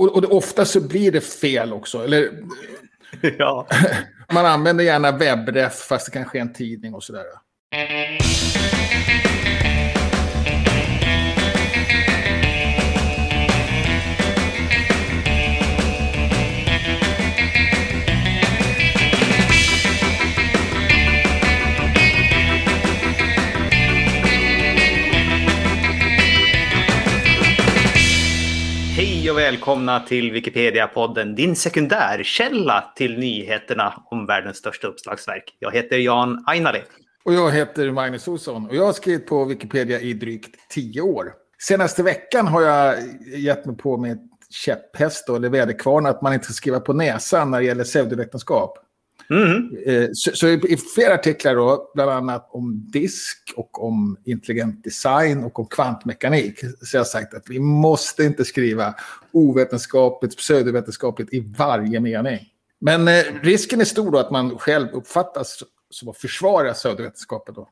och, och ofta så blir det fel också. Eller, Ja. man använder gärna webbref fast det kanske är en tidning och sådär. Och välkomna till Wikipedia-podden, din sekundärkälla till nyheterna om världens största uppslagsverk. Jag heter Jan Ainali. Och jag heter Magnus Olsson och jag har skrivit på Wikipedia i drygt tio år. Senaste veckan har jag gett mig på med käpphäst då, eller väderkvarn att man inte ska skriva på näsan när det gäller pseudovetenskap. Mm. Eh, Så, så i, i flera artiklar då, bland annat om disk och om intelligent design och om kvantmekanik, så jag har sagt att vi måste inte skriva ovetenskapligt, pseudovetenskapligt i varje mening. Men eh, risken är stor då att man själv uppfattas som att försvara pseudovetenskapen då.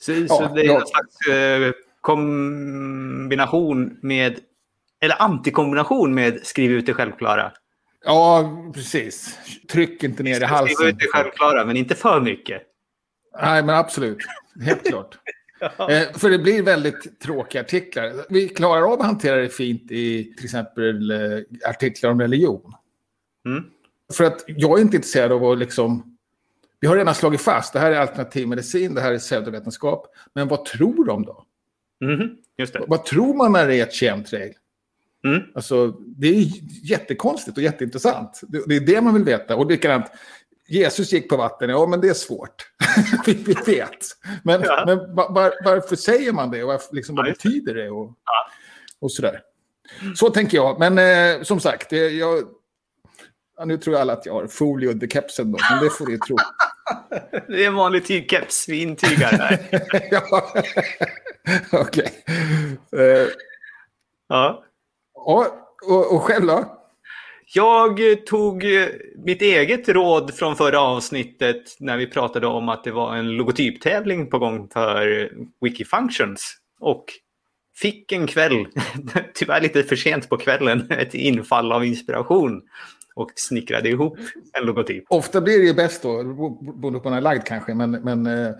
Så, Ja, så det är ja. en slags eh, kombination med, eller antikombination med skriv ut det självklara. Ja, precis. Tryck inte ner i halsen. Skriv ut det självklara, men inte för mycket. Nej, men absolut. Helt klart. Eh, för det blir väldigt tråkiga artiklar. Vi klarar av att hantera det fint i till exempel eh, artiklar om religion. Mm. För att jag är inte intresserad av att liksom... Vi har redan slagit fast, det här är alternativ medicin, det här är pseudovetenskap. Men vad tror de då? Mhm, Just det. Vad tror man när det är ett chemtrail? Mm. Alltså, det är jättekonstigt och jätteintressant. Det, det är det man vill veta. Och likadant, Jesus gick på vatten, ja men det är svårt. vi, vi vet. Men, Ja. men va- var, varför säger man det och varför, liksom, vad Ja, det. betyder det? Och, och sådär. Så tänker jag. Men eh, som sagt, det, jag, ja, nu tror jag alla att jag har folie under kepsen då, men det får ni tro. Det är en vanlig tygkeps, vi intygar här. ja. Okej. Eh, ja. ja, och, och själv då? Jag tog eh, mitt eget råd från förra avsnittet när vi pratade om att det var en logotyptävling på gång för Wikifunctions. Och fick en kväll, tyvärr lite för sent på kvällen, ett infall av inspiration. Och snickrade ihop en logotyp. Ofta blir det ju bäst då, beroende på när lagd kanske, men, men eh,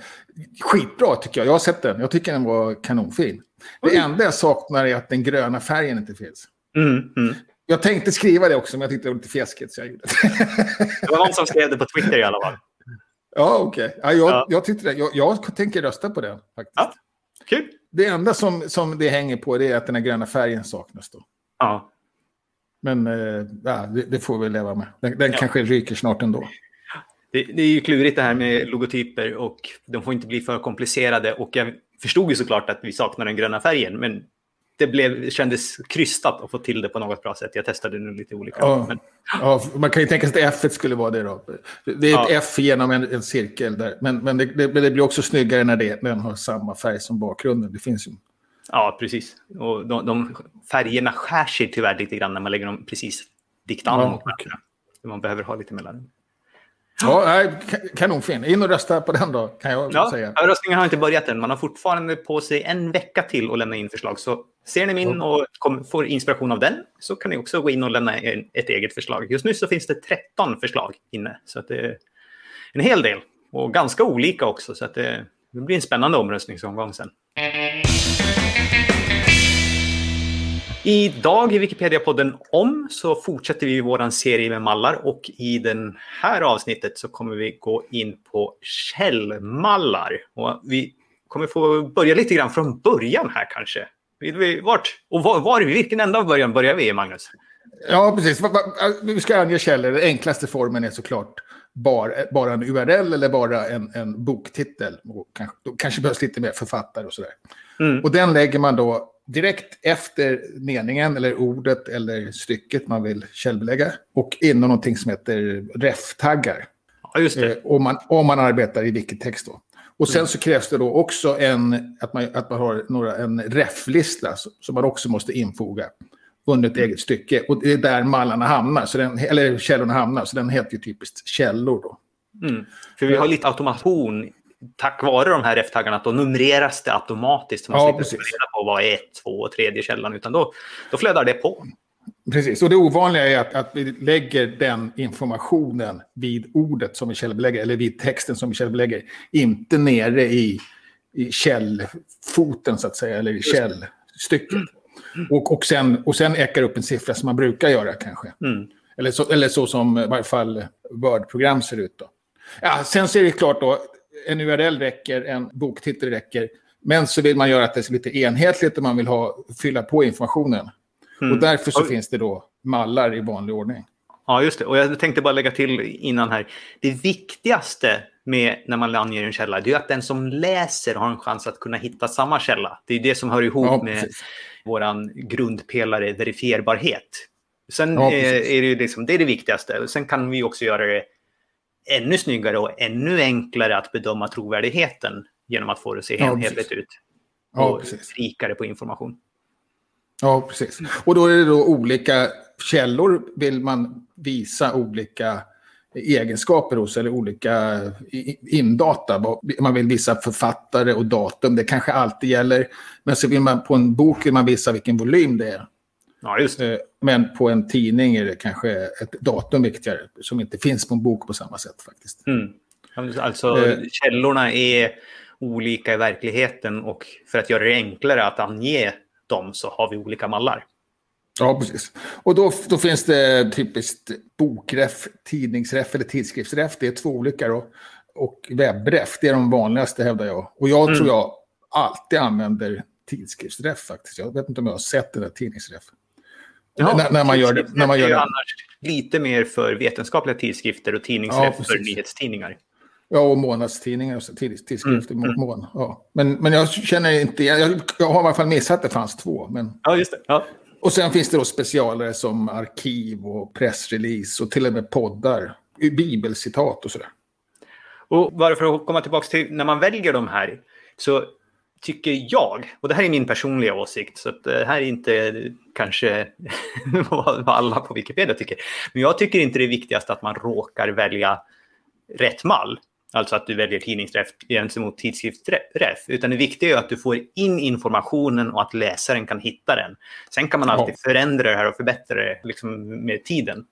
skitbra tycker jag. Jag har sett den, jag tycker den var kanonfin. Det enda jag saknar är att den gröna färgen inte finns. Mm, mm. Jag tänkte skriva det också, men jag tyckte det var lite fjäskigt så jag gjorde det. Det var någon som skrev det på Twitter i alla fall. ja, okej. Ja, jag, Ja. jag tyckte det. Jag, jag tänker rösta på den faktiskt. Ja. Kul! Det enda som, som det hänger på det är att den här gröna färgen saknas då. Ja. Men ja, det, det får vi leva med. Den, den Ja. kanske ryker snart ändå. Det, det är ju klurigt det här med logotyper och de får inte bli för komplicerade. Och jag förstod ju såklart att vi saknar den gröna färgen, men det blev, kändes krystat att få till det på något bra sätt. Jag testade nu lite olika. Ja. Men, Ja, man kan ju tänka sig att F skulle vara det då. Det är ett Ja. F genom en, en cirkel där. Men, men det, det, det blir också snyggare när det, den har samma färg som bakgrunden. Det finns ju. ja, precis. Och de, de färgerna skär sig tyvärr lite grann när man lägger dem precis dikt an Ja, mot okej. varandra. Så Man behöver ha lite mellan. Ja, nej, kanonfin. In och rösta på den då, kan jag Ja, säga. röstningen har inte börjat än. Man har fortfarande på sig en vecka till att lämna in förslag. Så ser ni min och kom, får inspiration av den så kan ni också gå in och lämna en, ett eget förslag. Just nu så finns det 13 förslag inne. Så det är en hel del. Och ganska olika också. Så det, det blir en spännande omröstningsomgång sen. Idag i Wikipedia-podden om så fortsätter vi vår serie med mallar och i den här avsnittet så kommer vi gå in på källmallar. Och vi kommer få börja lite grann från början här kanske. Vill vi, vart? Och var, var, vilken ända av början börjar vi, Magnus? Ja, precis. Vi ska ange källor. Den enklaste formen är såklart bara, bara en URL eller bara en, en boktitel. Och kanske, då kanske behövs lite mer författare och sådär. Mm. Och den lägger man då direkt efter meningen eller ordet eller stycket man vill källbelägga. Och inom någonting som heter ref-taggar. Ja, just det. Eh, om, man, om man arbetar i Wikitext då. Och sen så krävs det då också en, att, man, att man har några, en ref-lista som man också måste infoga under ett eget stycke. Och det är där mallarna hamnar, så den, eller källorna hamnar. Så den heter ju typiskt källor då. Mm. För vi har lite automation tack vare de här F-taggarna. Att då numreras det automatiskt. Så man Ja, slipper precis. reda på vad är ett, två och tredje källan. Utan då, då flödar det på. Precis, och det ovanliga är att, att vi lägger den informationen vid ordet som vi källbelägger, eller vid texten som vi källbelägger, inte nere i, i källfoten så att säga, eller i källstycket. Och, och, sen, och sen äckar upp en siffra som man brukar göra kanske. Mm. Eller, så, eller så som i varje fall Word-program ser ut då. Ja, sen ser det klart då, en URL räcker, en boktitel räcker. Men så vill man göra att det är lite enhetligt och man vill ha, fylla på informationen. Mm. Och därför så och... finns det då mallar i vanlig ordning. Ja, just det. Och jag tänkte bara lägga till innan här. Det viktigaste med när man anger en källa, det är att den som läser har en chans att kunna hitta samma källa. Det är det som hör ihop ja, med vår grundpelare verifierbarhet. Sen ja, är, är det, liksom, det är det viktigaste. Sen kan vi också göra det ännu snyggare och ännu enklare att bedöma trovärdigheten genom att få det att se enhetligt ut. Och ja, rikare på information. Ja, precis. Och då är det då olika källor vill man visa olika egenskaper hos eller olika indata. Man vill visa författare och datum, det kanske alltid gäller. Men så vill man på en bok vill man visa vilken volym det är. Ja, just det. Eh, men på en tidning är det kanske ett datum viktigare som inte finns på en bok på samma sätt faktiskt. Mm. Alltså eh. källorna är olika i verkligheten och för att göra det enklare att ange dem så har vi olika mallar. Ja, precis. Och då, då finns det typiskt bokref, tidningsref eller tidskriftsref. Det är två olika då. Och webbref, det är de vanligaste hävdar jag. Och jag mm. tror jag alltid använder tidskriftsref faktiskt. Jag vet inte om jag har sett den där tidningsref. Ja, när, när, man gör det. När man gör det. annars lite mer för vetenskapliga tidskrifter och tidningsref ja, för nyhetstidningar. Ja, och månadstidningar och tidskrifter. Mm. mm. Mån, ja. men, men jag känner inte, jag, jag har i alla fall missat att det fanns två. Men... Ja, just det. Ja. Och sen finns det då specialare som arkiv och pressrelease och till och med poddar. Bibelcitat och sådär. Och bara för att komma tillbaka till när man väljer de här. Så tycker jag, och det här är min personliga åsikt, så det här är inte kanske vad alla på Wikipedia tycker. Men jag tycker inte det är viktigast att man råkar välja rätt mall. Alltså att du väljer tidningsräff gentemot tidskriftsräff. Utan det viktiga är att du får in informationen och att läsaren kan hitta den. Sen kan man alltid ja. förändra det här och förbättra det liksom med tiden.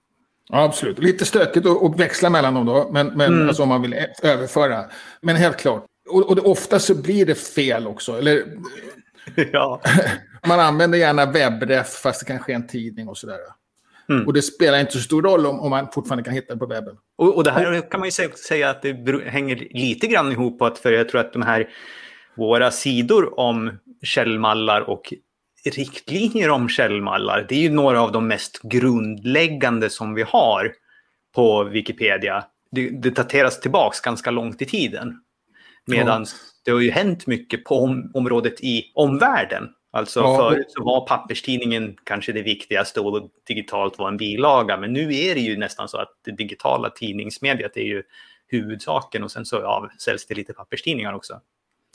Ja, absolut. Lite stökigt att växla mellan dem då, men, men mm. alltså om man vill överföra. Men helt klart. Och, och ofta så blir det fel också. Eller, ja. man använder gärna webbref fast det kanske är en tidning och sådär. Mm. Och det spelar inte så stor roll om, om man fortfarande kan hitta det på webben. Och, och det här kan man ju säga att det hänger lite grann ihop på att för jag tror att de här våra sidor om källmallar och riktlinjer om källmallar, det är ju några av de mest grundläggande som vi har på Wikipedia. Det, det dateras tillbaks ganska långt i tiden. Medan ja. det har ju hänt mycket på om, området i omvärlden. Alltså ja. förut så var papperstidningen kanske det viktigaste och digitalt var en bilaga. Men nu är det ju nästan så att det digitala tidningsmediet är ju huvudsaken och sen så ja, säljs det lite papperstidningar också.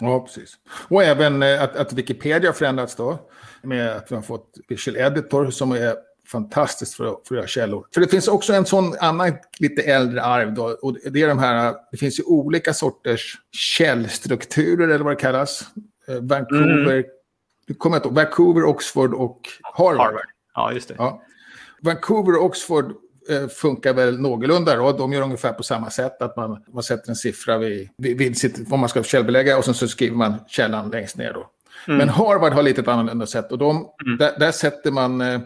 Ja, precis. Och även eh, att, att Wikipedia har förändrats då. Med att vi har fått Visual Editor som är fantastiskt för, för källor. För det finns också en sån annan lite äldre arv då. Och det är de här, det finns ju olika sorters källstrukturer eller vad det kallas. Eh, Vancouver, mm kommer inte Vancouver, Oxford och Harvard. Harvard. Ja, just det. Ja. Vancouver och Oxford eh, funkar väl någorlunda då. De gör ungefär på samma sätt. Att man, man sätter en siffra vid, vid, vid sitt, vad man ska källbelägga och sen så skriver man källan längst ner då. Mm. Men Harvard har lite ett annorlunda sätt. Och de, mm. där, där, sätter man... Eh,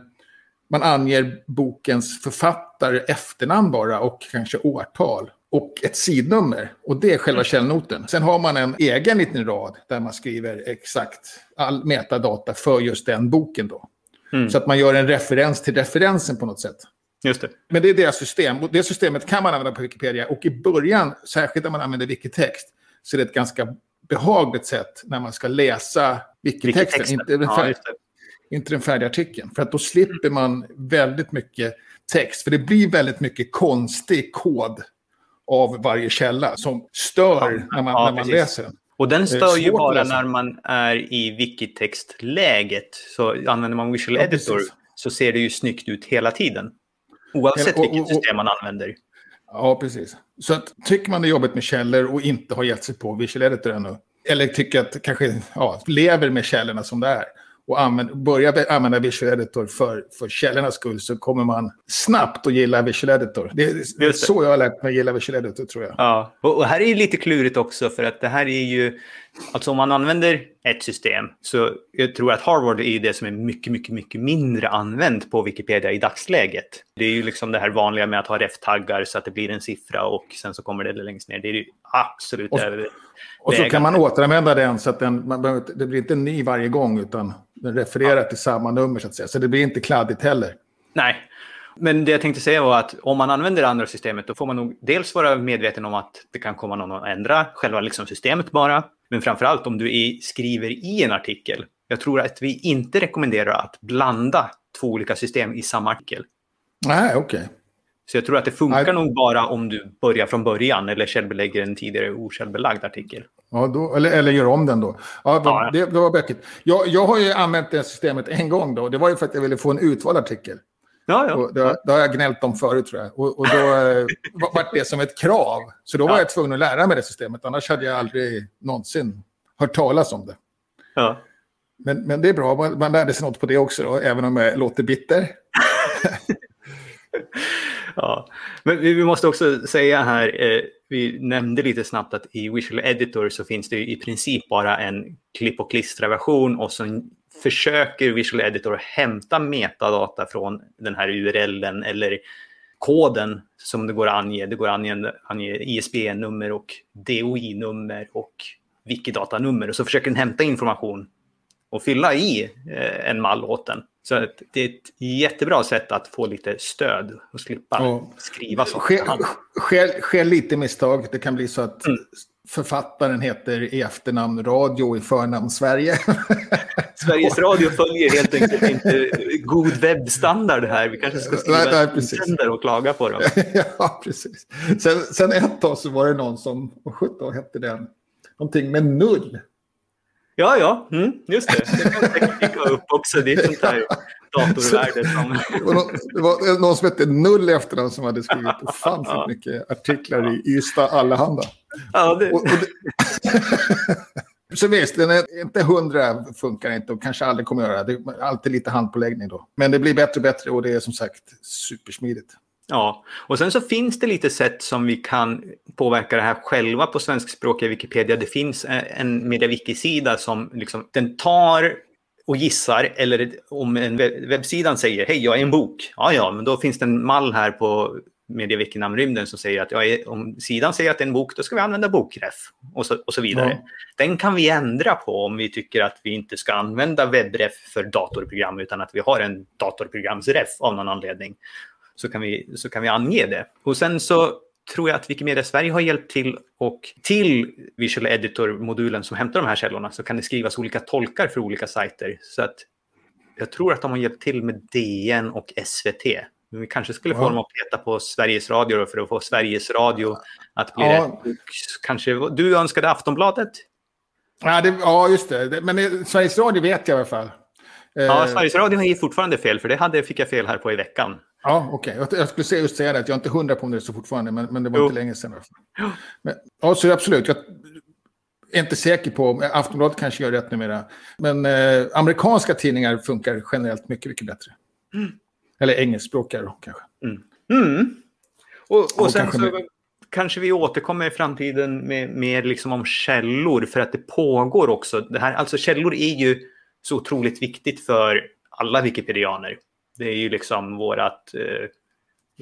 man anger bokens författare efternamn bara och kanske årtal och ett sidnummer. Och det är själva mm. källnoten. Sen har man en egen liten rad där man skriver exakt all metadata för just den boken. Då. Mm. Så att man gör en referens till referensen på något sätt. Just det. Men det är deras system. Och det systemet kan man använda på Wikipedia. Och i början, särskilt när man använder wikitext, så är det ett ganska behagligt sätt när man ska läsa wikitexten. Inte den, färdiga, ja, inte den färdiga artikeln. För att då slipper man väldigt mycket text. För det blir väldigt mycket konstig kod av varje källa som stör när man, ja, när man läser den. Och den stör ju bara när man är i wikitextläget. Så använder man Visual ja, Editor precis. så ser det ju snyggt ut hela tiden. Oavsett och, och, vilket system man använder. Ja, precis. Så att, tycker man det är jobbigt med källor och inte har gett sig på Visual Editor ännu, eller tycker att kanske ja, lever med källorna som det är, och använd, börjar använda Visual Editor för, för källornas skull så kommer man snabbt att gilla Visual Editor. Det är det. så jag har lärt mig att gilla Visual Editor tror jag. Ja, och, och här är det lite klurigt också för att det här är ju, alltså om man använder ett system så jag tror att Harvard är det som är mycket, mycket, mycket mindre använt på Wikipedia i dagsläget. Det är ju liksom det här vanliga med att ha ref-taggar så att det blir en siffra och sen så kommer det längst ner. Det är ju absolut och, och så kan man återanvända den så att den, man det blir inte ny varje gång utan den refererar ja. till samma nummer så att säga. Så det blir inte kladdigt heller. Nej, men det jag tänkte säga var att om man använder det andra systemet då får man nog dels vara medveten om att det kan komma någon att ändra själva liksom systemet bara. Men framför allt om du skriver i en artikel. Jag tror att vi inte rekommenderar att blanda två olika system i samma artikel. Nej, okej. Okay. Så jag tror att det funkar Nej. nog bara om du börjar från början eller källbelägger en tidigare okällbelagd artikel. Ja, då, eller, eller gör om den då. Ja, ja. Det, det var bökigt. Jag, jag har ju använt det systemet en gång då. Det var ju för att jag ville få en utvald artikel. Ja, ja. Och det, det har jag gnällt om förut tror jag. Och, och då eh, var det som ett krav. Så då var jag tvungen att lära mig det systemet. Annars hade jag aldrig någonsin hört talas om det. Ja. Men, men det är bra, man, man lärde sig något på det också, då, även om jag låter bitter. ja. Men vi måste också säga här, eh, vi nämnde lite snabbt att i Visual Editor så finns det i princip bara en klipp och klistra-version och så försöker Visual Editor hämta metadata från den här URLen eller koden som det går att ange. Det går att ange, ange ISBN-nummer och DOI-nummer och Wikidata-nummer och så försöker den hämta information och fylla i eh, en mall åt den. Så det är ett jättebra sätt att få lite stöd och slippa och skriva så. Sker, sker, sker lite misstag. Det kan bli så att mm. Författaren heter i efternamn Radio i förnamn Sverige. Sveriges Radio följer helt enkelt inte god webbstandard här. Vi kanske ska skriva nej, nej, och klaga på dem. ja, precis. Sen, sen ett tag så var det någon som, vad sjutton hette den? Någonting med null. Ja, ja, mm, just det. Det kan säkert dyka upp också. Det är ett sånt här datorvärde som... det var någon som hette Null efternamn som hade skrivit ofantligt ja. mycket artiklar i Ystad Allehanda. Ja, det... Och, och det... Så visst, den är inte hundra funkar inte och kanske aldrig kommer att göra. Det är alltid lite handpåläggning då. Men det blir bättre och bättre och det är som sagt supersmidigt. Ja, och sen så finns det lite sätt som vi kan påverka det här själva på svenskspråkiga Wikipedia. Det finns en MediaWiki-sida som liksom, den tar och gissar, eller om en webbsidan säger hej, jag är en bok. Ja, ja, men då finns det en mall här på MediaWiki-namnrymden som säger att ja, om sidan säger att det är en bok, då ska vi använda bokref och så, och så vidare. Ja. Den kan vi ändra på om vi tycker att vi inte ska använda webbref för datorprogram utan att vi har en datorprogramsref av någon anledning så kan vi, så kan vi ange det. Och sen så tror jag att Wikimedia Sverige har hjälpt till och till Visual Editor-modulen som hämtar de här källorna så kan det skrivas olika tolkar för olika sajter. Så att jag tror att de har hjälpt till med DN och SVT. Men vi kanske skulle få ja. dem att peta på Sveriges Radio för att få Sveriges Radio att bli ja. rätt. Kanske du önskade Aftonbladet? Ja, det, ja just det. Men Sveriges Radio vet jag i alla fall. Ja, Sveriges Radio är fortfarande fel, för det hade, fick jag fel här på i veckan. Ja, okej. Okay. Jag skulle just säga det, att jag är inte hundra på om det är så fortfarande, men, men det var jo. inte länge sedan. Men, ja, så absolut. Jag är inte säker på, Aftonbladet kanske gör rätt numera, men eh, amerikanska tidningar funkar generellt mycket, mycket bättre. Mm. Eller engelskspråkiga då, kanske. Mm. Mm. Och, och, och, sen kanske, så med... kanske vi återkommer i framtiden med mer liksom om källor, för att det pågår också. Det här, alltså källor är ju så otroligt viktigt för alla wikipedianer. Det är ju liksom vårat eh,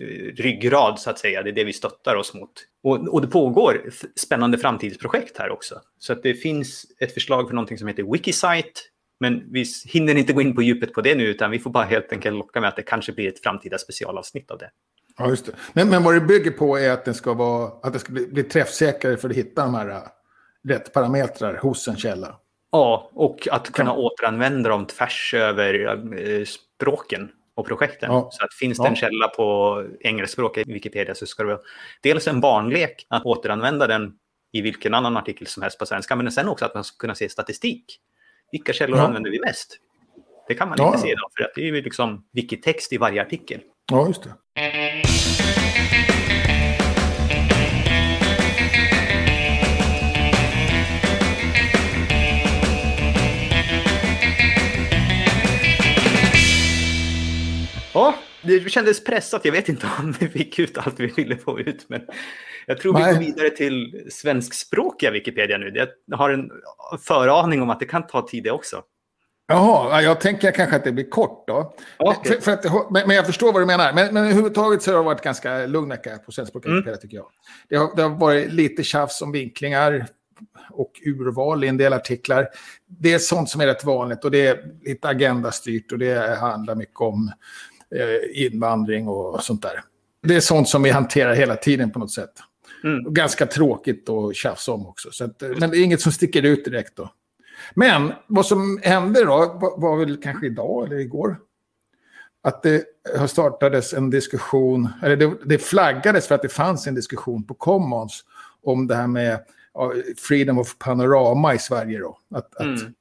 eh, ryggrad så att säga. Det är det vi stöttar oss mot. Och, och det pågår spännande framtidsprojekt här också. Så att det finns ett förslag för någonting som heter Wikisite. Men vi hinner inte gå in på djupet på det nu utan vi får bara helt enkelt locka med att det kanske blir ett framtida specialavsnitt av det. Ja, just det. Men, men vad det bygger på är att, den ska vara, att det ska bli, bli träffsäkrare för att hitta de här eh, rätt parametrar hos en källa. Ja, och att kunna återanvända dem tvärs över äh, språken och projekten. Ja. Så att finns det en källa på engelskspråk i Wikipedia så ska det vara dels en barnlek att återanvända den i vilken annan artikel som helst på svenska, men sen också att man ska kunna se statistik. Vilka källor ja. använder vi mest? Det kan man ja. inte se idag, för att det är ju liksom wikitext i varje artikel. Ja, just det. Ja, det kändes pressat. Jag vet inte om vi fick ut allt vi ville få ut. Men jag tror vi Nej. går vidare till svenskspråkiga Wikipedia nu. Jag har en föraning om att det kan ta tid det också. Jaha, ja, jag tänker kanske att det blir kort då. Okej. För, för att, men men jag förstår vad du menar. Men, men överhuvudtaget så har det varit ganska lugn på svenskspråkiga Mm. Wikipedia tycker jag. Det har, det har varit lite tjafs om vinklingar och urval i en del artiklar. Det är sånt som är rätt vanligt och det är lite agendastyrt och det handlar mycket om invandring och sånt där. Det är sånt som vi hanterar hela tiden på något sätt. Mm. Ganska tråkigt att tjafsa om också. Så att, eh, men det är inget som sticker ut direkt då. Men vad som hände då var, väl kanske idag eller igår. Att det startades en diskussion, eller det, det flaggades för att det fanns en diskussion på Commons om det här med freedom of panorama i Sverige. Då. Att, att, Mm.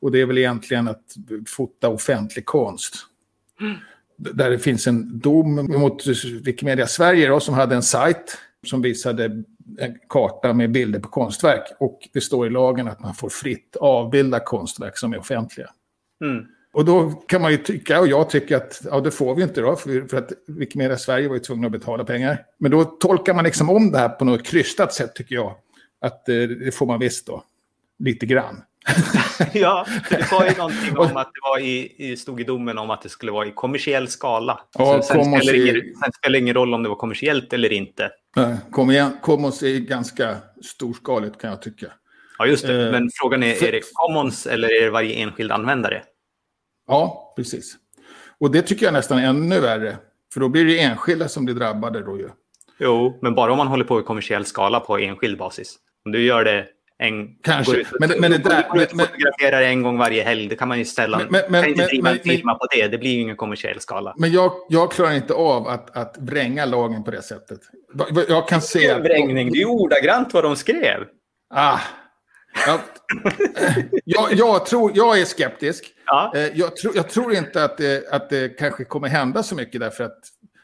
och det är väl egentligen att fota offentlig konst. Där det finns en dom mot Wikimedia Sverige då, som hade en sajt som visade en karta med bilder på konstverk. Och det står i lagen att man får fritt avbilda konstverk som är offentliga. Mm. Och då kan man ju tycka, och jag tycker att ja, det får vi inte då, för, för att Wikimedia Sverige var ju tvungna att betala pengar. Men då tolkar man liksom om det här på något krystat sätt tycker jag. Att eh, det får man visst då. Lite grann. Ja, för det var ju någonting om att det var i, i, stod i domen om att det skulle vara i kommersiell skala. Ja, sen, Commons spelar är- ingen, sen spelar ingen roll om det var kommersiellt eller inte. Eh, Kom igen, Commons är ganska storskaligt kan jag tycka. Ja, just det. Eh, Men frågan är, för- är det Commons eller är det varje enskild användare? Ja, precis. Och det tycker jag nästan är ännu värre. För då blir det enskilda som blir drabbade då ju. Jo, men bara om man håller på i kommersiell skala på enskild basis. Om du gör det en... Kanske. går ut och- Men det- men det där- går ut och men- fotograferar en gång varje helg. Det kan man ju ställa... Men- men- men- kan inte men- driva en men- firma på det. Det blir ju ingen kommersiell skala. Men jag, jag klarar inte av att, att vränga lagen på det sättet. Jag kan se... att- Vrängning, det är ordagrant vad de skrev. Ah. Ja, jag, jag, tror, jag är skeptisk. Ja. Eh, Jag, tror- jag tror inte att det, att det kanske kommer hända så mycket därför att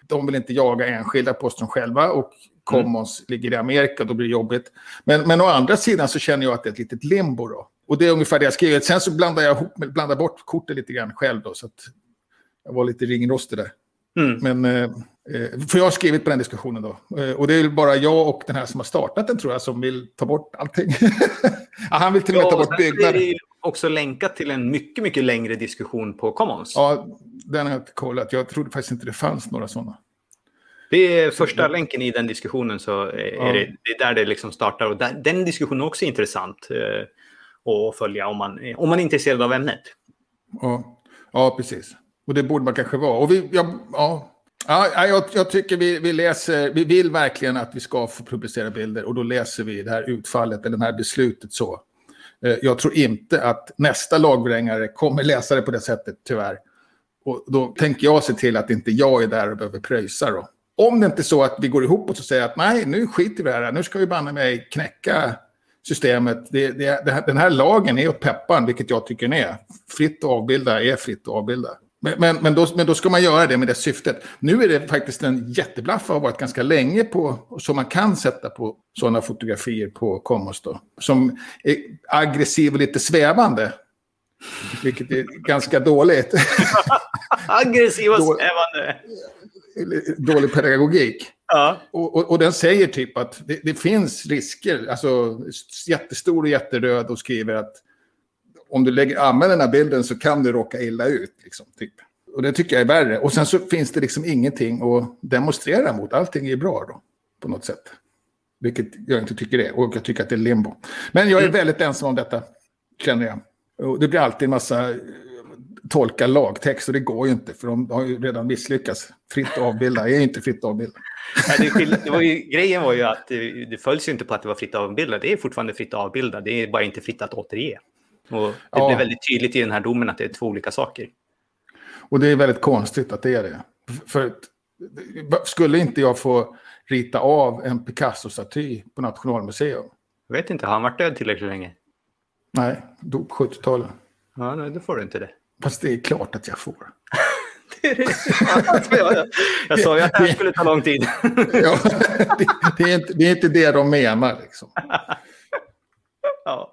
de vill inte jaga enskilda posten själva och Commons ligger i Amerika, då blir det jobbigt. Men, men å andra sidan så känner jag att det är ett litet limbo då. Och det är ungefär det jag skrivit. Sen så blandar jag ihop, blandar bort kortet lite grann själv då, så att jag var lite ringrostig där. Mm. Men, eh, eh, för jag har skrivit på den diskussionen då. Eh, och det är bara jag och den här som har startat den tror jag som vill ta bort allting. ja, han vill till och med ta Ja, bort byggnader. det ju också länkat till en mycket, mycket längre diskussion på Commons. Ja, den har jag inte kollat. Jag trodde faktiskt inte det fanns några sådana. Det är första länken i den diskussionen, så är det, det är där det liksom startar. Och där, den diskussionen är också intressant eh, att följa om man, om man är intresserad av ämnet. Ja, ja, precis. Och det borde man kanske vara. Och vi, ja, ja. Ja, jag, jag tycker vi, vi läser, vi vill verkligen att vi ska få publicera bilder och då läser vi det här utfallet, eller det här beslutet så. Eh, Jag tror inte att nästa lagvrängare kommer läsa det på det sättet, tyvärr. Och då tänker jag se till att inte jag är där och behöver pröjsa då. Om det inte är så att vi går ihop och så säger att nej, nu skiter vi i det här, nu ska vi banne mig knäcka systemet. Det, det, det den här lagen är åt peppan, vilket jag tycker den är. Fritt att avbilda är fritt att avbilda. Men, men, men, då, men då ska man göra det med det syftet. Nu är det faktiskt en jätteblaffa har varit ganska länge på, som man kan sätta på sådana fotografier på Commons då. Som är aggressiv och lite svävande. Vilket är ganska dåligt. Aggressiva Då- svävande. Dålig pedagogik. Ja. Och, och, och den säger typ att det, det finns risker, alltså jättestor och jätteröd och skriver att om du lägger, använder den här bilden så kan du råka illa ut. Liksom, typ. Och det tycker jag är värre. Och sen så finns det liksom ingenting att demonstrera mot. Allting är bra då, på något sätt. Vilket jag inte tycker det är. Och jag tycker att det är limbo. Men jag är väldigt ensam om detta, känner jag. Och det blir alltid en massa tolka lagtext och det går ju inte för de har ju redan misslyckats. Fritt avbilda är inte fritt avbilda. Nej, det, var ju, grejen var ju att det, följs ju inte på att det var fritt avbilda. Det är fortfarande fritt avbilda. Det är bara inte fritt att återge. Och det Ja. blev väldigt tydligt i den här domen att det är två olika saker. Och det är väldigt konstigt att det är det. För skulle inte jag få rita av en Picasso-staty på Nationalmuseum? Jag vet inte, har han varit död tillräckligt länge? Nej, dog på 70-talet. Ja, nej, då får du inte det. Fast det är klart att jag får. jag, jag sa ju att det här skulle ta lång tid. Ja, det, det, är inte, det är inte det de menar. Liksom. Ja.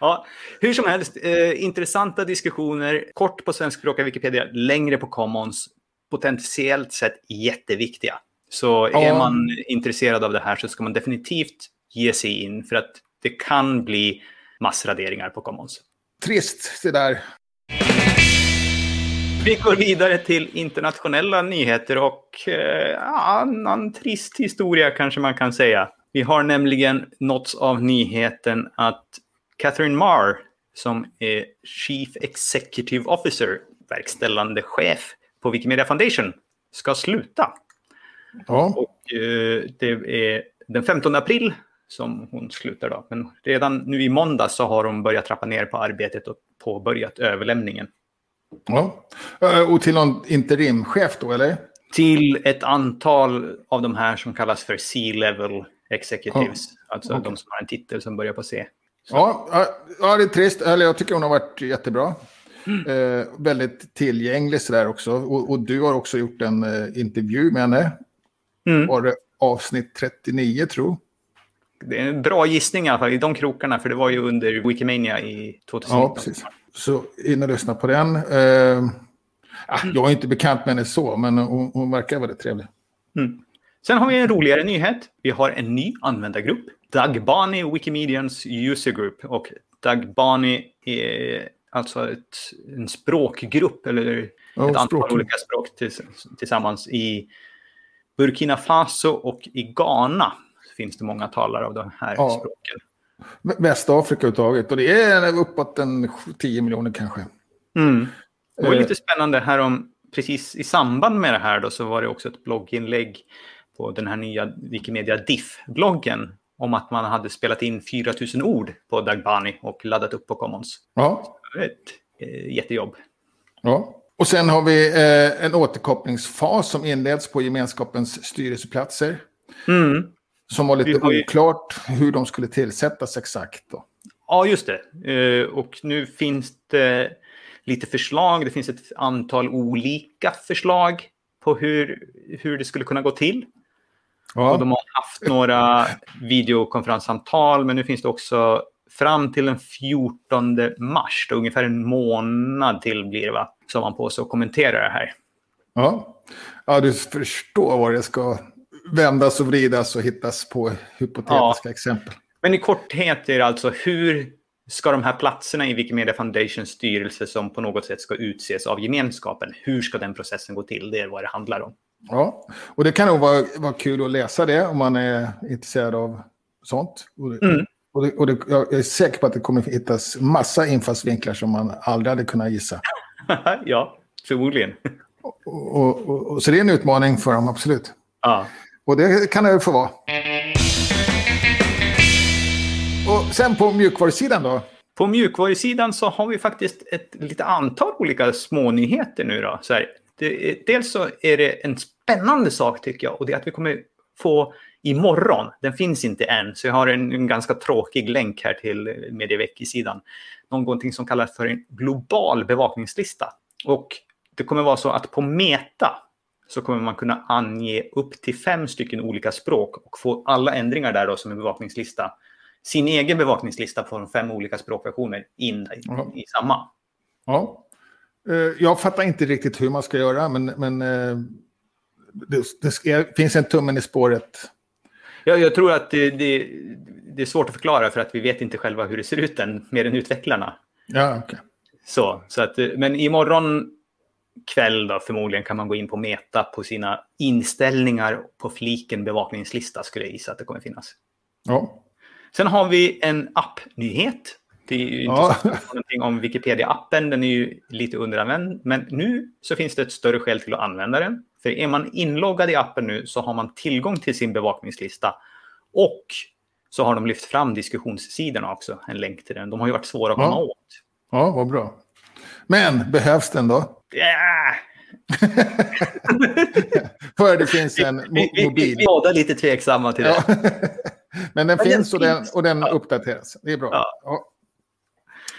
Ja, hur som helst, eh, intressanta diskussioner. Kort på svenskspråkiga Wikipedia, längre på Commons. potentiellt sett jätteviktiga. Så är Ja. man intresserad av det här så ska man definitivt ge sig in för att det kan bli massraderingar på Commons. Trist det där. Vi går vidare till internationella nyheter och eh, ja, annan trist historia kanske man kan säga. Vi har nämligen nåtts av nyheten att Catherine Marr, som är Chief Executive Officer, verkställande chef på Wikimedia Foundation, ska sluta. Ja. Och eh, det är den 15 april som hon slutar då. Men redan nu i måndag så har hon börjat trappa ner på arbetet och påbörjat överlämningen. Ja. Eh, Och till någon interimchef då, eller? Till ett antal av de här som kallas för C-level executives. Alltså Okej. de som har en titel som börjar på C. Ja, ja, ja, det är trist. Eller jag tycker hon har varit jättebra. Eh, väldigt tillgänglig sådär också. Och, och du har också gjort en eh, intervju med henne. Mm. Var det avsnitt 39 tror Det är en bra gissning i alla fall i de krokarna, för det var ju under Wikimania i 2019. Ja, precis. Så in och lyssna på den. Eh, jag är inte bekant med henne så, men hon, hon verkar väldigt trevlig. Mm. Sen har vi en roligare nyhet. Vi har en ny användargrupp. Doug Bani Wikimedians User Group. Och Doug Bani är alltså ett, en språkgrupp, eller Ja, ett antal språk. olika språk tills, tillsammans i Burkina Faso och i Ghana. finns det många talare av de här Ja. språken. Vä- Västafrika överhuvudtaget. Och det är uppåt en 10 miljoner kanske. Mm. Det var Eh. lite spännande här om, precis i samband med det här då, så var det också ett blogginlägg på den här nya Wikimedia Diff-bloggen om att man hade spelat in 4000 ord på Dagbani och laddat upp på Commons. Ja, Ett eh, jättejobb. ja. Och sen har vi eh, en återkopplingsfas som inleds på gemenskapens styrelseplatser. Mm. Som var lite ju- oklart hur de skulle tillsättas exakt. Då. Ja, just det. Eh, Och nu finns det lite förslag. Det finns ett antal olika förslag på hur, hur det skulle kunna gå till. Och Ja, de har haft några videokonferenssamtal, men nu finns det också fram till den 14 mars, då ungefär en månad till blir det va, som man på sig att kommentera det här. ja. ja, du förstår vad det ska vändas och vridas och hittas på hypotetiska exempel. Men i korthet är det alltså hur ska de här platserna i Wikimedia Foundations styrelse som på något sätt ska utses av gemenskapen, hur ska den processen gå till? Det är vad det handlar om. Ja, och det kan nog vara, vara kul att läsa det om man är intresserad av sånt. Och det, Mm. och det, och det, jag är säker på att det kommer hittas massa infallsvinklar som man aldrig hade kunnat gissa. ja, förmodligen. Och, och, och, och, så det är en utmaning för dem, absolut. Ja. Och det kan det få vara. Och sen på mjukvarusidan då? På mjukvarusidan så har vi faktiskt ett lite antal olika smånyheter nu då. Så här, det, dels så är det en spännande sak tycker jag och det är att vi kommer få imorgon, den finns inte än, så jag har en, en ganska tråkig länk här till Medievecki-sidan. Någonting som kallas för en global bevakningslista. Och det kommer vara så att på Meta så kommer man kunna ange upp till fem stycken olika språk och få alla ändringar där då som en bevakningslista. Sin egen bevakningslista från fem olika språkversioner in i, Ja. i samma. Ja. Eh, Jag fattar inte riktigt hur man ska göra, men, men eh, det, det finns en tummen i spåret. Jag, jag tror att det, det, det är svårt att förklara för att vi vet inte själva hur det ser ut än, mer än utvecklarna. Ja, okej. Så, så att, eh, men imorgon kväll då förmodligen kan man gå in på Meta på sina inställningar på fliken bevakningslista skulle jag gissa att det kommer finnas. Ja. Sen har vi en appnyhet. Det är ju inte Ja. någonting om Wikipedia-appen, den är ju lite underanvänd. Men nu så finns det ett större skäl till att använda den. För är man inloggad i appen nu så har man tillgång till sin bevakningslista. Och så har de lyft fram diskussionssidorna också, en länk till den. De har ju varit svåra att Ja. komma åt. ja, vad bra. Men behövs den då? Yeah! För det finns en Vi, mo- vi, vi, mobil. vi är båda lite tveksamma till det. Men den Men den finns och den, och den Ja. uppdateras. Det är bra. Ja.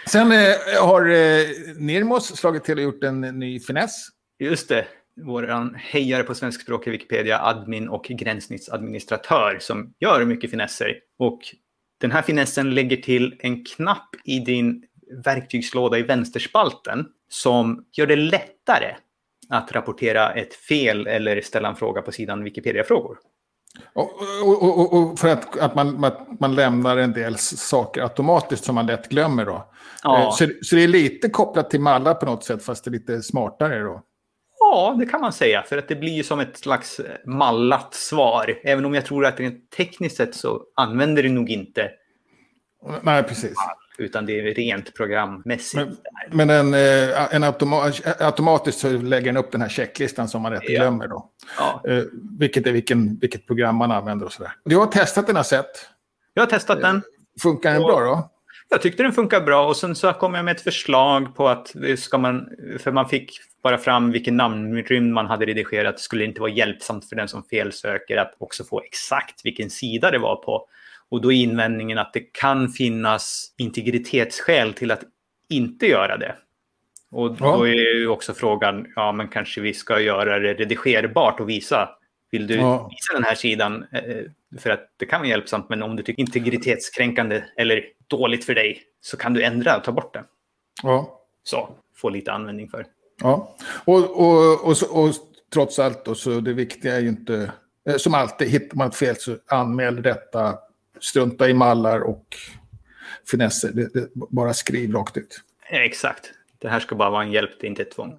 Sen eh, har eh, Nirmos slagit till och gjort en ny finess. Just det. Vår hejare på svenskspråkiga Wikipedia, admin och gränssnittsadministratör som gör mycket finesser. Och den här finessen lägger till en knapp i din verktygslåda i vänsterspalten som gör det lättare att rapportera ett fel eller ställa en fråga på sidan Wikipedia-frågor. Och, och, och, och, för att, att, man, att man lämnar en del saker automatiskt som man lätt glömmer då. Ja. Eh, så, så det är lite kopplat till mallar på något sätt, fast det är lite smartare då. Ja, det kan man säga. För att det blir ju som ett slags mallat svar. Även om jag tror att rent tekniskt sett så använder det nog inte. Nej, precis. Utan det är rent programmässigt. Men, men en, eh, en automa automatiskt så lägger den upp den här checklistan som man rätt ja. glömmer då. Ja. Eh, vilket är vilken, vilket program man använder och sådär. Du har testat den har sett. Jag har testat den. Funkar den bra då? Jag tyckte den funkar bra och sen så kom jag med ett förslag på att ska man, för man fick bara fram vilken namnrymd man hade redigerat, det skulle inte vara hjälpsamt för den som felsöker att också få exakt vilken sida det var på. Och då är invändningen att det kan finnas integritetsskäl till att inte göra det. Och då är ju också frågan, ja men kanske vi ska göra det redigerbart och visa. Vill du ja. visa den här sidan? Eh, för att det kan vara hjälpsamt, men om du tycker integritetskränkande eller dåligt för dig så kan du ändra och ta bort det. Ja. Så, få lite användning för. Ja, och, och, och, och trots allt då, så det viktiga är ju inte, eh, som alltid, hittar man ett fel så anmäl detta, strunta i mallar och finesser, det, det, bara skriv rakt ut. Exakt, det här ska bara vara en hjälp, det är inte ett tvång.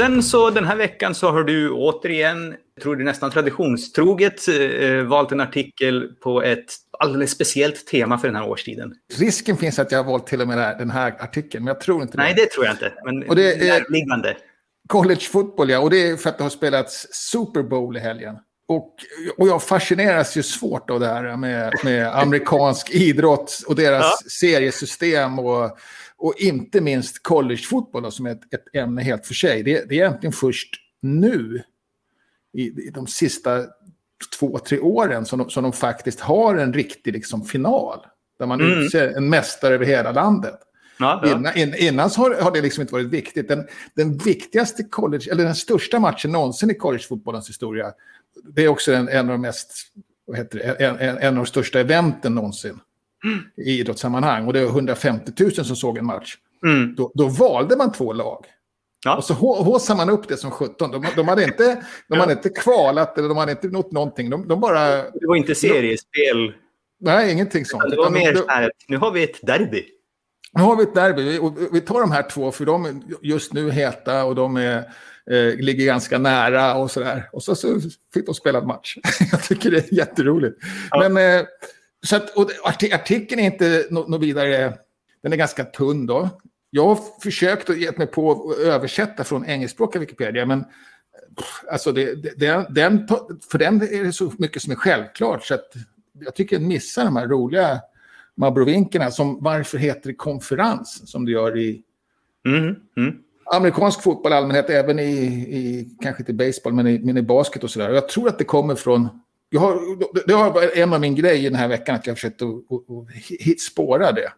Sen så den här veckan så har du återigen, tror är nästan traditionstroget, eh, valt en artikel på ett alldeles speciellt tema för den här årstiden. Risken finns att jag har valt till och med den här artikeln, men jag tror inte det. Nej, det tror jag inte. Men och det är närliggande. College football, ja. Och det är för att det har spelats Super Bowl i helgen. Och, och jag fascineras ju svårt av det här med, med amerikansk idrott och deras ja. seriesystem och och inte minst collegefotboll som är ett, ett ämne helt för sig. Det, det är egentligen först nu, i, i de sista två, tre åren, som de, som de faktiskt har en riktig liksom, final. Där man mm. utser en mästare över hela landet. Ja, ja. Innan, in, innan har, har, det liksom inte varit viktigt. Den, den viktigaste college, eller den största matchen någonsin i collegefotbollens historia, det är också en, en av de mest, vad heter det, en, en, en av de största eventen någonsin i idrottssammanhang och det var 150 000 som såg en match. Mm. Då, då, valde man två lag. Ja. Och så håsade man upp det som 17. De, de, hade, inte, de ja. hade inte kvalat eller de hade inte nått någonting. De, de bara... Det var inte seriespel. Nej, ingenting sånt. Det var mer så här, nu har vi ett derby. Nu har vi ett derby. Vi, vi tar de här två, för de är just nu heta och de är, eh, ligger ganska nära och sådär. Och så, så fick de spela en match. Jag tycker det är jätteroligt. Ja. Men... Eh, så att, och artikeln är inte något no vidare, den är ganska tunn då. Jag har försökt att ge mig på att översätta från engelskspråkiga Wikipedia, men alltså det, det, den, för den är det så mycket som är självklart. Så att jag tycker den missar de här roliga mabrovinkerna som varför heter det konferens som det gör i mm, mm. amerikansk fotboll i allmänhet, även i, i kanske inte baseball, men i, men i basket och sådär. Jag tror att det kommer från jag har, det har en av min grejer den här veckan att jag har försökt att, spåra det.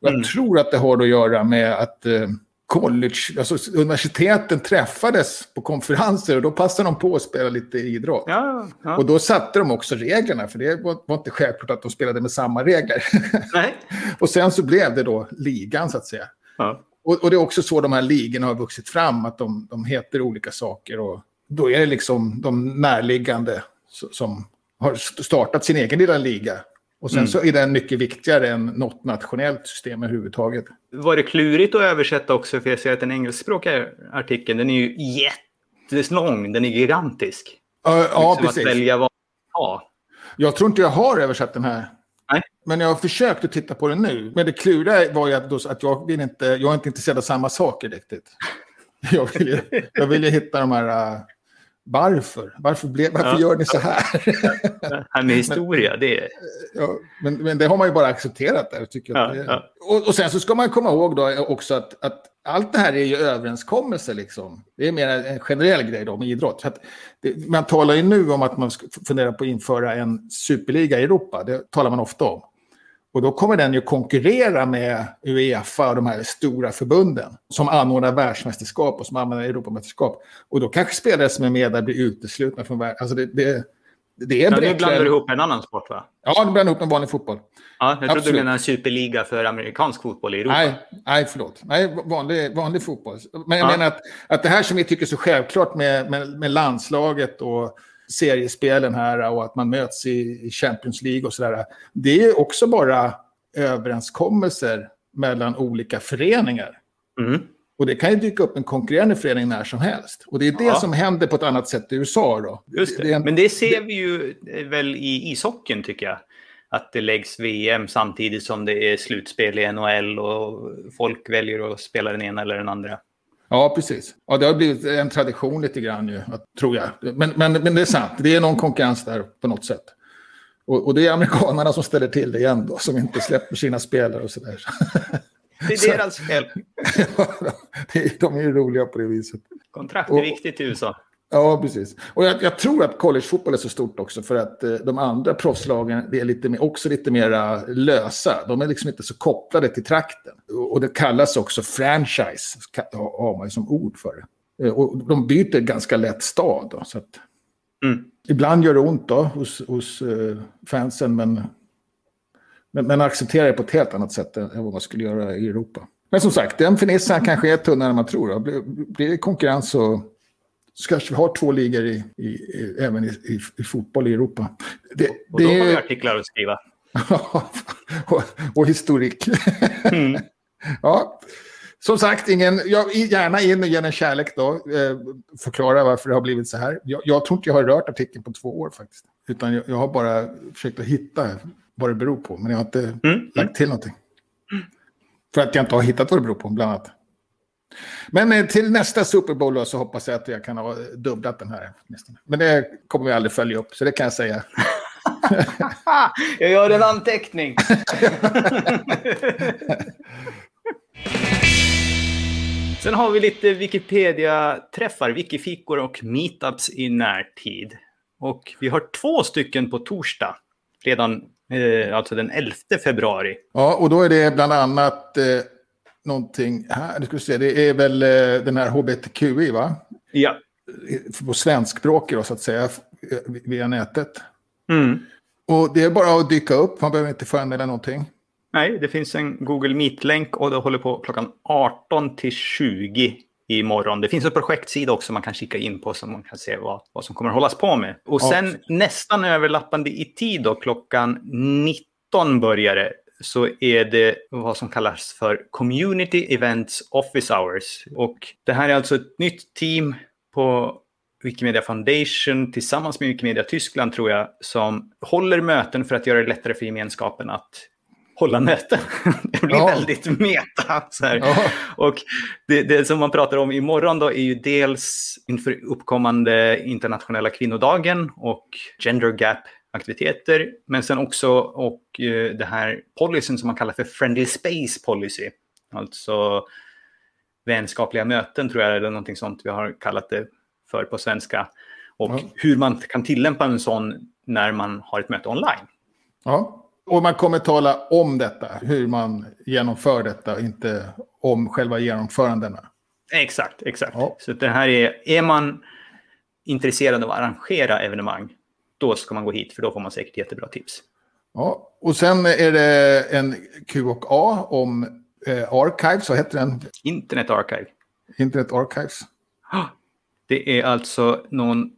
Och jag mm. tror att det har att göra med att eh, college, alltså universiteten träffades på konferenser och då passade de på att spela lite idrott. Ja, ja. Och då satte de också reglerna, för det var, var inte självklart att de spelade med samma regler. Och sen så blev det då ligan, så att säga. Ja. Och, och, det är också så de här ligorna har vuxit fram, att de, de heter olika saker. Och då är det liksom de närliggande som har startat sin egen lilla liga. Och sen mm. så är den mycket viktigare än något nationellt system överhuvudtaget. Var det klurigt att översätta också? För jag ser att den engelskspråkiga artikeln, den är ju jättelång, den är gigantisk. Uh, ja, liksom precis. Att välja vad ja. Jag tror inte jag har översatt den här. Nej. Men jag har försökt att titta på den nu. Men det kluriga var ju att, att jag, vill inte, jag är inte intresserad av samma saker riktigt. Jag vill ju, jag vill ju hitta de här... Varför? Varför, ble, varför ja. gör ni så här? Det här med historia, det är... Ja, men, men det har man ju bara accepterat där. Tycker ja, det, ja. och, och, sen så ska man komma ihåg då också att, att allt det här är ju överenskommelser. Liksom. Det är mer en generell grej då med idrott. Det, man talar ju nu om att man funderar på att införa en superliga i Europa. Det talar man ofta om. Och då kommer den ju konkurrera med Uefa och de här stora förbunden som anordnar världsmästerskap och som anordnar Europamästerskap. Och då kanske spelare som är med där blir uteslutna från världen. Alltså det, det, det är Ja, nu blandar du ihop en annan sport va? Ja, du blandar ihop med vanlig fotboll. Ja, jag trodde Absolut. du menade en superliga för amerikansk fotboll i Europa. Nej, nej, förlåt. Nej, vanlig, vanlig fotboll. Men jag Ja. menar att, att det här som vi tycker är så självklart med, med, med landslaget och seriespelen här och att man möts i, Champions League och sådär. Det är också bara överenskommelser mellan olika föreningar. Mm. Och det kan ju dyka upp en konkurrerande förening när som helst. Och det är det Ja. som händer på ett annat sätt i USA då. Just det. är en- Men det ser vi ju eh, väl i ishockeyn tycker jag. Att det läggs VM samtidigt som det är slutspel i NHL och folk väljer att spela den ena eller den andra. Ja, precis. Ja, det har blivit en tradition lite grann ju, att, tror jag. Men, men, men det är sant, det är någon konkurrens där på något sätt. Och, och det är amerikanerna som ställer till det igen då, som inte släpper sina spelare och sådär. Det Så- är deras fel. Det är- De är ju roliga på det viset. Kontrakt är Och- viktigt i USA. Ja, precis. Och jag, jag tror att collegefotboll är så stort också för att eh, de andra proffslagen är lite också lite mer lösa. De är liksom inte så kopplade till trakten. Och, och det kallas också franchise, har man ju som ord för det. Eh, och de byter ganska lätt stad. Då, så att, Mm. Ibland gör det ont då hos, hos eh, fansen, men, men, men accepterar det på ett helt annat sätt än vad man skulle göra i Europa. Men som sagt, den fernissen kanske är tunnare än man tror. Då. Blir, blir det konkurrens så, så kanske vi har två ligor i, i, i, även i, i, fotboll i Europa. Det, Och då har vi det, artiklar att skriva. och, och historik. Mm. Ja, som sagt, ingen, jag, gärna in och ge en kärlek då. Eh, förklara varför det har blivit så här. Jag, jag tror inte jag har rört artikeln på två år faktiskt. Utan jag, jag har bara försökt att hitta vad det beror på. Men jag har inte Mm. lagt till någonting. För att jag inte har hittat vad det beror på, bland annat. Men eh, till nästa Super Bowl så hoppas jag att jag kan ha dubblat den här. Men det kommer vi aldrig följa upp, så det kan jag säga. Jag gör en anteckning. Sen har vi lite Wikipedia-träffar, wikifikor och meetups i närtid. Och vi har två stycken på torsdag, redan eh, alltså den 11 februari. Ja, och då är det bland annat eh, någonting här. Nu ska vi se, det är väl eh, den här HBTQI, va? Ja. på svenskspråkig då, så att säga, via nätet. Mm. Och det är bara att dyka upp, man behöver inte föranmäla någonting. Nej, det finns en Google Meet-länk och det håller på klockan 18 till 20 imorgon. Det finns en projektsida också man kan kika in på så man kan se vad, vad som kommer att hållas på med. Och Ja. sen nästan överlappande i tid då, klockan 19 börjar det, så är det vad som kallas för Community Events Office Hours. Och det här är alltså ett nytt team på Wikimedia Foundation tillsammans med Wikimedia Tyskland tror jag, som håller möten för att göra det lättare för gemenskapen att hålla möten. Det blir Ja. väldigt meta. Så. Ja. Och det, det som man pratar om imorgon då är ju dels inför uppkommande internationella kvinnodagen och gender gap-aktiviteter, men sen också och eh, det här policyn som man kallar för friendly space policy. Alltså vänskapliga möten tror jag, eller någonting sånt vi har kallat det för på svenska. Och Ja. hur man kan tillämpa en sån när man har ett möte online. Ja. Och man kommer tala om detta, hur man genomför detta, inte om själva genomförandena. Exakt, exakt. Ja. Så det här är, är man intresserad av att arrangera evenemang, då ska man gå hit, för då får man säkert jättebra tips. Ja. Och sen är det en Q&A om eh, Archives, så heter den? Internet Archive. Internet Archives. Det är alltså någon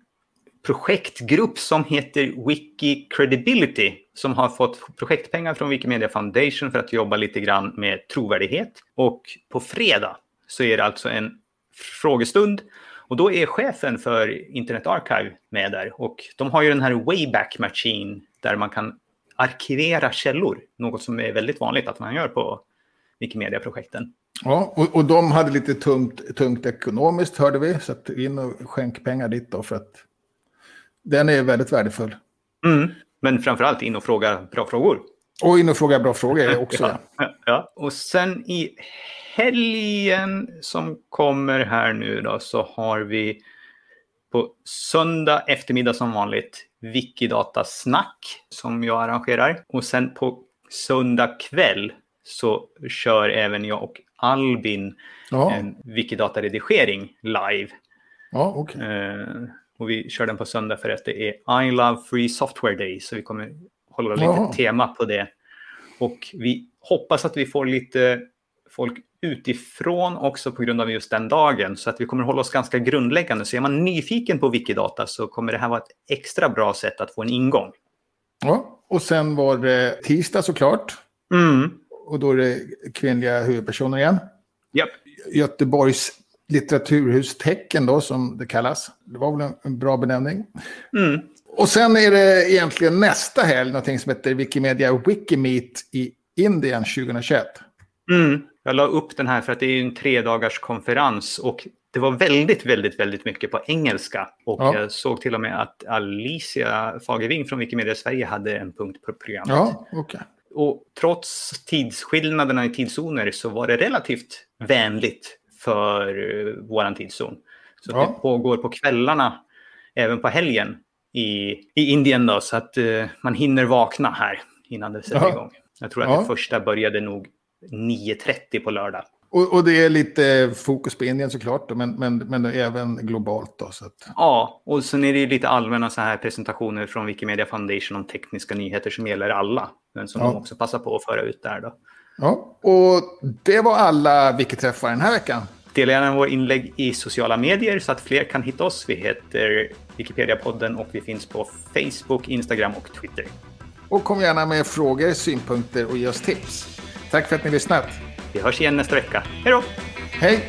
projektgrupp som heter Wiki Credibility som har fått projektpengar från Wikimedia Foundation för att jobba lite grann med trovärdighet. Och på fredag så är det alltså en frågestund och då är chefen för Internet Archive med där och de har ju den här Wayback Machine där man kan arkivera källor, något som är väldigt vanligt att man gör på Wikimedia-projekten. Ja, och, och de hade lite tungt, tungt ekonomiskt, hörde vi. Så att in och skänk pengar dit då, för att den är väldigt värdefull. Mm. Men framförallt in och fråga bra frågor. Och in och fråga bra frågor också. Ja, ja, ja. Och sen i helgen som kommer här nu då så har vi på söndag eftermiddag som vanligt Wikidata-snack som jag arrangerar. Och sen på söndag kväll så kör även jag och Albin Ja, en Wikidata-redigering live. ja okej. Eh, Och vi kör den på söndag för att det är I Love Free Software Day. Så vi kommer hålla lite Jaha. tema på det. Och vi hoppas att vi får lite folk utifrån också på grund av just den dagen. Så att vi kommer hålla oss ganska grundläggande. Så är man nyfiken på Wikidata så kommer det här vara ett extra bra sätt att få en ingång. Ja, och sen var det tisdag såklart. Mm. Och då är det kvinnliga huvudpersoner igen. Japp. Göteborgs litteraturhustecken då, som det kallas. Det var väl en, en bra benämning. Mm. Och sen är det egentligen nästa helg, någonting som heter Wikimedia Wikimeet i Indien 2021. Mm. Jag la upp den här för att det är en tre dagars konferens och det var väldigt, väldigt, väldigt mycket på engelska. Och Ja. jag såg till och med att Alicia Fagerving från Wikimedia Sverige hade en punkt på programmet. Ja, okej. Och trots tidsskillnaderna i tidszoner så var det relativt vänligt för uh, våran tidszon. Så Ja. det pågår på kvällarna, även på helgen i, i Indien då, så att eh, man hinner vakna här innan det sätter Ja. igång. Jag tror att Ja. det första började nog 9.30 på lördag. Och, och det är lite fokus på Indien såklart, då, men, men, men även globalt. Då, så att, Ja, och sen är det ju lite allmänna så här presentationer från Wikimedia Foundation om tekniska nyheter som gäller alla. Men som Ja. de också passar på att föra ut där då. ja. Och det var alla Wikiträffar den här veckan. Dela gärna våra inlägg i sociala medier så att fler kan hitta oss. Vi heter Wikipedia-podden och vi finns på Facebook, Instagram och Twitter. Och kom gärna med frågor, synpunkter och ge oss tips. Tack för att ni lyssnat. Vi hörs igen nästa vecka. Hej då! Hej!